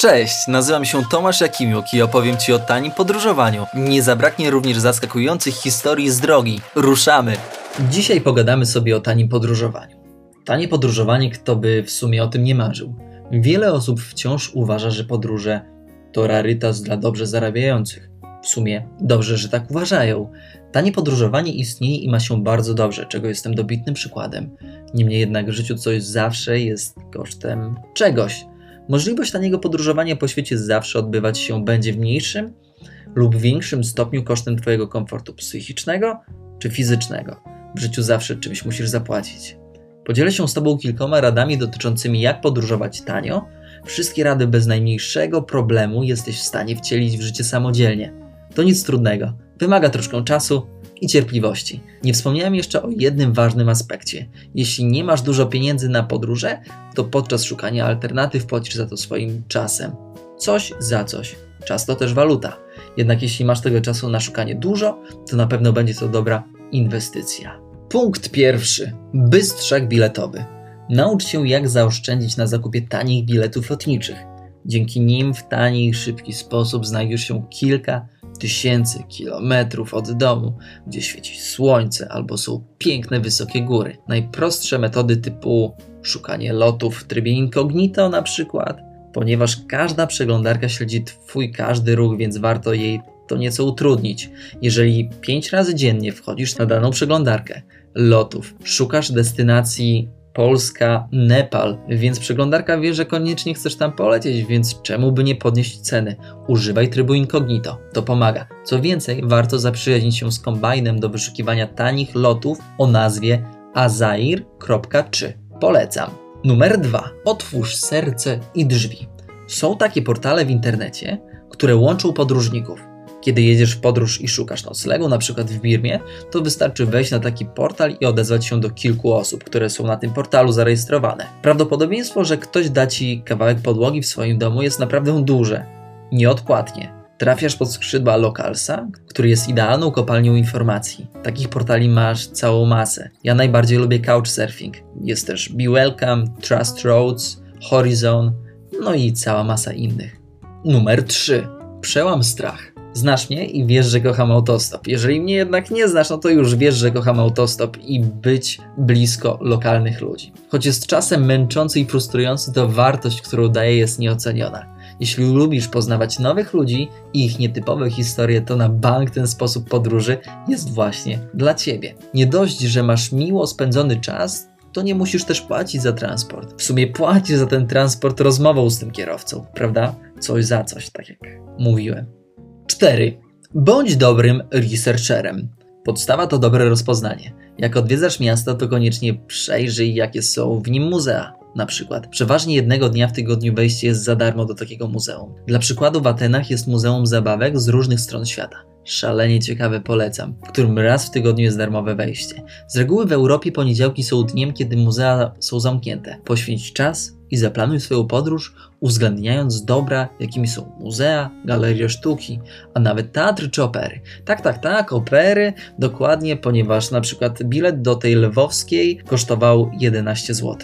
Cześć, nazywam się Tomasz Jakimiuk i opowiem Ci o tanim podróżowaniu. Nie zabraknie również zaskakujących historii z drogi. Ruszamy! Dzisiaj pogadamy sobie o tanim podróżowaniu. Tanie podróżowanie, kto by w sumie o tym nie marzył. Wiele osób wciąż uważa, że podróże to rarytas dla dobrze zarabiających. W sumie dobrze, że tak uważają. Tanie podróżowanie istnieje i ma się bardzo dobrze, czego jestem dobitnym przykładem. Niemniej jednak w życiu coś zawsze jest kosztem czegoś. Możliwość taniego podróżowania po świecie zawsze odbywać się będzie w mniejszym lub większym stopniu kosztem Twojego komfortu psychicznego czy fizycznego. W życiu zawsze czymś musisz zapłacić. Podzielę się z Tobą kilkoma radami dotyczącymi jak podróżować tanio. Wszystkie rady bez najmniejszego problemu jesteś w stanie wcielić w życie samodzielnie. To nic trudnego. Wymaga troszkę czasu i cierpliwości. Nie wspomniałem jeszcze o jednym ważnym aspekcie. Jeśli nie masz dużo pieniędzy na podróże, to podczas szukania alternatyw płacisz za to swoim czasem. Coś za coś. Czas to też waluta. Jednak jeśli masz tego czasu na szukanie dużo, to na pewno będzie to dobra inwestycja. Punkt pierwszy. Bystrzak biletowy. Naucz się jak zaoszczędzić na zakupie tanich biletów lotniczych. Dzięki nim w tani i szybki sposób znajdziesz się kilka tysięcy kilometrów od domu, gdzie świeci słońce albo są piękne wysokie góry. Najprostsze metody typu szukanie lotów w trybie incognito na przykład, ponieważ każda przeglądarka śledzi Twój każdy ruch, więc warto jej to nieco utrudnić. Jeżeli 5 razy dziennie wchodzisz na daną przeglądarkę lotów, szukasz destynacji Polska, Nepal, więc przeglądarka wie, że koniecznie chcesz tam polecieć, więc czemu by nie podnieść ceny? Używaj trybu incognito, to pomaga. Co więcej, warto zaprzyjaźnić się z kombajnem do wyszukiwania tanich lotów o nazwie azair.3. Polecam. Numer 2. Otwórz serce i drzwi. Są takie portale w internecie, które łączą podróżników. Kiedy jedziesz w podróż i szukasz noclegu, na przykład w Birmie, to wystarczy wejść na taki portal i odezwać się do kilku osób, które są na tym portalu zarejestrowane. Prawdopodobieństwo, że ktoś da ci kawałek podłogi w swoim domu jest naprawdę duże. Nieodpłatnie. Trafiasz pod skrzydła Localsa, który jest idealną kopalnią informacji. Takich portali masz całą masę. Ja najbardziej lubię Couchsurfing. Jest też Be Welcome, Trust Roads, Horizon, no i cała masa innych. Numer 3. Przełam strach. Znasz mnie i wiesz, że kocham autostop. Jeżeli mnie jednak nie znasz, no to już wiesz, że kocham autostop i być blisko lokalnych ludzi. Choć jest czasem męczący i frustrujący, to wartość, którą daje, jest nieoceniona. Jeśli lubisz poznawać nowych ludzi i ich nietypowe historie, to na bank ten sposób podróży jest właśnie dla Ciebie. Nie dość, że masz miło spędzony czas, to nie musisz też płacić za transport. W sumie płacisz za ten transport rozmową z tym kierowcą, prawda? Coś za coś, tak jak mówiłem. 4. Bądź dobrym researcherem. Podstawa to dobre rozpoznanie. Jak odwiedzasz miasto, to koniecznie przejrzyj, jakie są w nim muzea. Na przykład, przeważnie jednego dnia w tygodniu wejście jest za darmo do takiego muzeum. Dla przykładu w Atenach jest Muzeum Zabawek z różnych stron świata. Szalenie ciekawe polecam, w którym raz w tygodniu jest darmowe wejście. Z reguły w Europie poniedziałki są dniem, kiedy muzea są zamknięte. Poświęć czas i zaplanuj swoją podróż, uwzględniając dobra, jakimi są muzea, galerie sztuki, a nawet teatry czy opery. Tak, tak, tak, opery, dokładnie, ponieważ na przykład bilet do tej lwowskiej kosztował 11 zł.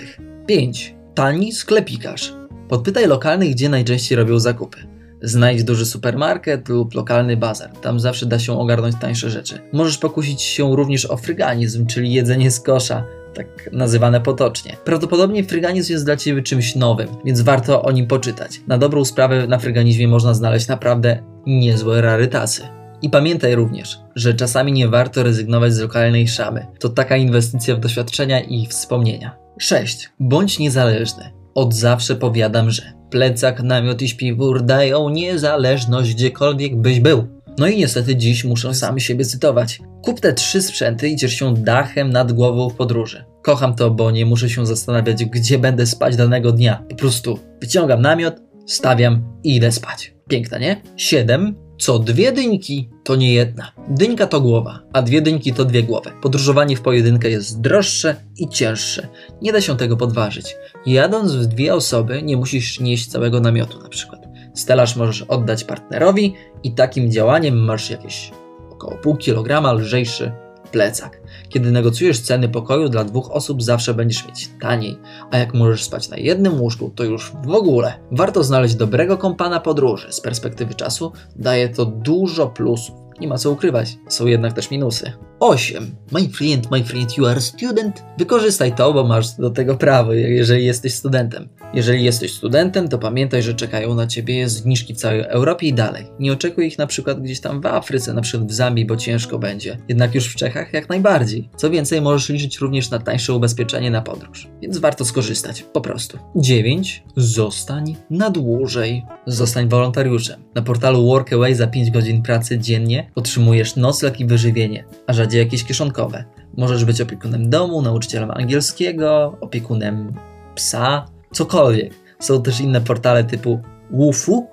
5. Tani sklepikarz. Podpytaj lokalnych, gdzie najczęściej robią zakupy. Znajdź duży supermarket lub lokalny bazar. Tam zawsze da się ogarnąć tańsze rzeczy. Możesz pokusić się również o fryganizm, czyli jedzenie z kosza, tak nazywane potocznie. Prawdopodobnie fryganizm jest dla Ciebie czymś nowym, więc warto o nim poczytać. Na dobrą sprawę na fryganizmie można znaleźć naprawdę niezłe rarytasy. I pamiętaj również, że czasami nie warto rezygnować z lokalnej szamy. To taka inwestycja w doświadczenia i wspomnienia. 6. Bądź niezależny. Od zawsze powiadam, że plecak, namiot i śpiwór dają niezależność gdziekolwiek byś był. No i niestety dziś muszę sam siebie cytować. Kup te trzy sprzęty i ciesz się dachem nad głową w podróży. Kocham to, bo nie muszę się zastanawiać, gdzie będę spać danego dnia. Po prostu wyciągam namiot, stawiam i idę spać. Piękna, nie? 7. Co dwie dyńki, to nie jedna. Dyńka to głowa, a dwie dyńki to dwie głowy. Podróżowanie w pojedynkę jest droższe i cięższe. Nie da się tego podważyć. Jadąc w dwie osoby, nie musisz nieść całego namiotu na przykład. Stelaż możesz oddać partnerowi i takim działaniem masz jakieś około pół kilograma lżejszy plecak. Kiedy negocjujesz ceny pokoju dla dwóch osób, zawsze będziesz mieć taniej, a jak możesz spać na jednym łóżku, to już w ogóle. Warto znaleźć dobrego kompana podróży. Z perspektywy czasu daje to dużo plusów. Nie ma co ukrywać, są jednak też minusy. 8. My friend, my friend, you are student. Wykorzystaj to, bo masz do tego prawo, jeżeli jesteś studentem. Jeżeli jesteś studentem, to pamiętaj, że czekają na ciebie zniżki w całej Europie i dalej. Nie oczekuj ich na przykład gdzieś tam w Afryce, na przykład w Zambii, bo ciężko będzie. Jednak już w Czechach jak najbardziej. Co więcej, możesz liczyć również na tańsze ubezpieczenie na podróż. Więc warto skorzystać, po prostu. 9. Zostań na dłużej. Zostań wolontariuszem. Na portalu Workaway za 5 godzin pracy dziennie otrzymujesz nocleg i wyżywienie, a rzadziej jakieś kieszonkowe. Możesz być opiekunem domu, nauczycielem angielskiego, opiekunem psa, cokolwiek. Są też inne portale typu Wufu,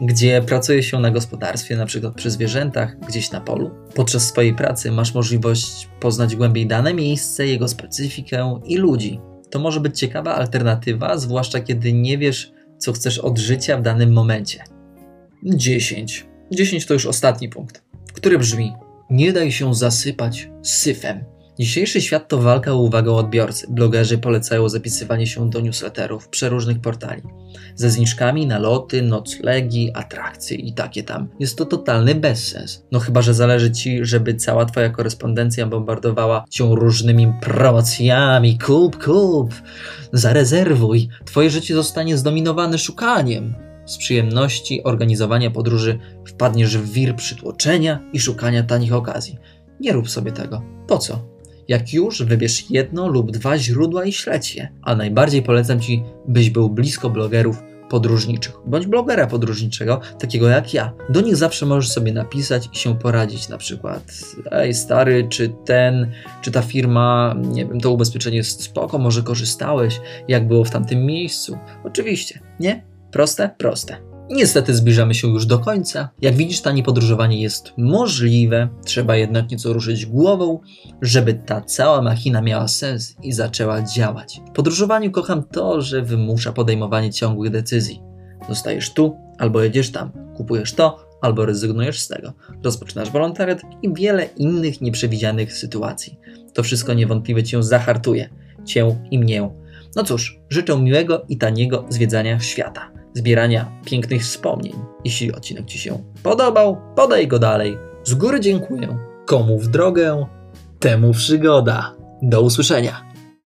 gdzie pracuje się na gospodarstwie, na przykład przy zwierzętach, gdzieś na polu. Podczas swojej pracy masz możliwość poznać głębiej dane miejsce, jego specyfikę i ludzi. To może być ciekawa alternatywa, zwłaszcza kiedy nie wiesz, co chcesz od życia w danym momencie. 10. 10 to już ostatni punkt, który brzmi: Nie daj się zasypać syfem. Dzisiejszy świat to walka o uwagę odbiorcy. Blogerzy polecają zapisywanie się do newsletterów przeróżnych portali. Ze zniżkami na loty, noclegi, atrakcje i takie tam. Jest to totalny bezsens. No chyba, że zależy Ci, żeby cała Twoja korespondencja bombardowała Cię różnymi promocjami. Kup, kup, zarezerwuj. Twoje życie zostanie zdominowane szukaniem. Z przyjemności organizowania podróży wpadniesz w wir przytłoczenia i szukania tanich okazji. Nie rób sobie tego. Po co? Jak już, wybierz jedno lub dwa źródła i śledź je. A najbardziej polecam Ci, byś był blisko blogerów podróżniczych, bądź blogera podróżniczego, takiego jak ja. Do nich zawsze możesz sobie napisać i się poradzić, na przykład ej stary, czy ten, czy ta firma, nie wiem, to ubezpieczenie jest spoko, może korzystałeś, jak było w tamtym miejscu. Oczywiście, nie? Proste? Proste. Niestety zbliżamy się już do końca. Jak widzisz, tanie podróżowanie jest możliwe, trzeba jednak nieco ruszyć głową, żeby ta cała machina miała sens i zaczęła działać. W podróżowaniu kocham to, że wymusza podejmowanie ciągłych decyzji. Zostajesz tu, albo jedziesz tam, kupujesz to, albo rezygnujesz z tego. Rozpoczynasz wolontariat i wiele innych nieprzewidzianych sytuacji. To wszystko niewątpliwie cię zahartuje, cię i mnie. No cóż, życzę miłego i taniego zwiedzania świata zbierania pięknych wspomnień. Jeśli odcinek Ci się podobał, podaj go dalej. Z góry dziękuję. Komu w drogę, temu przygoda. Do usłyszenia.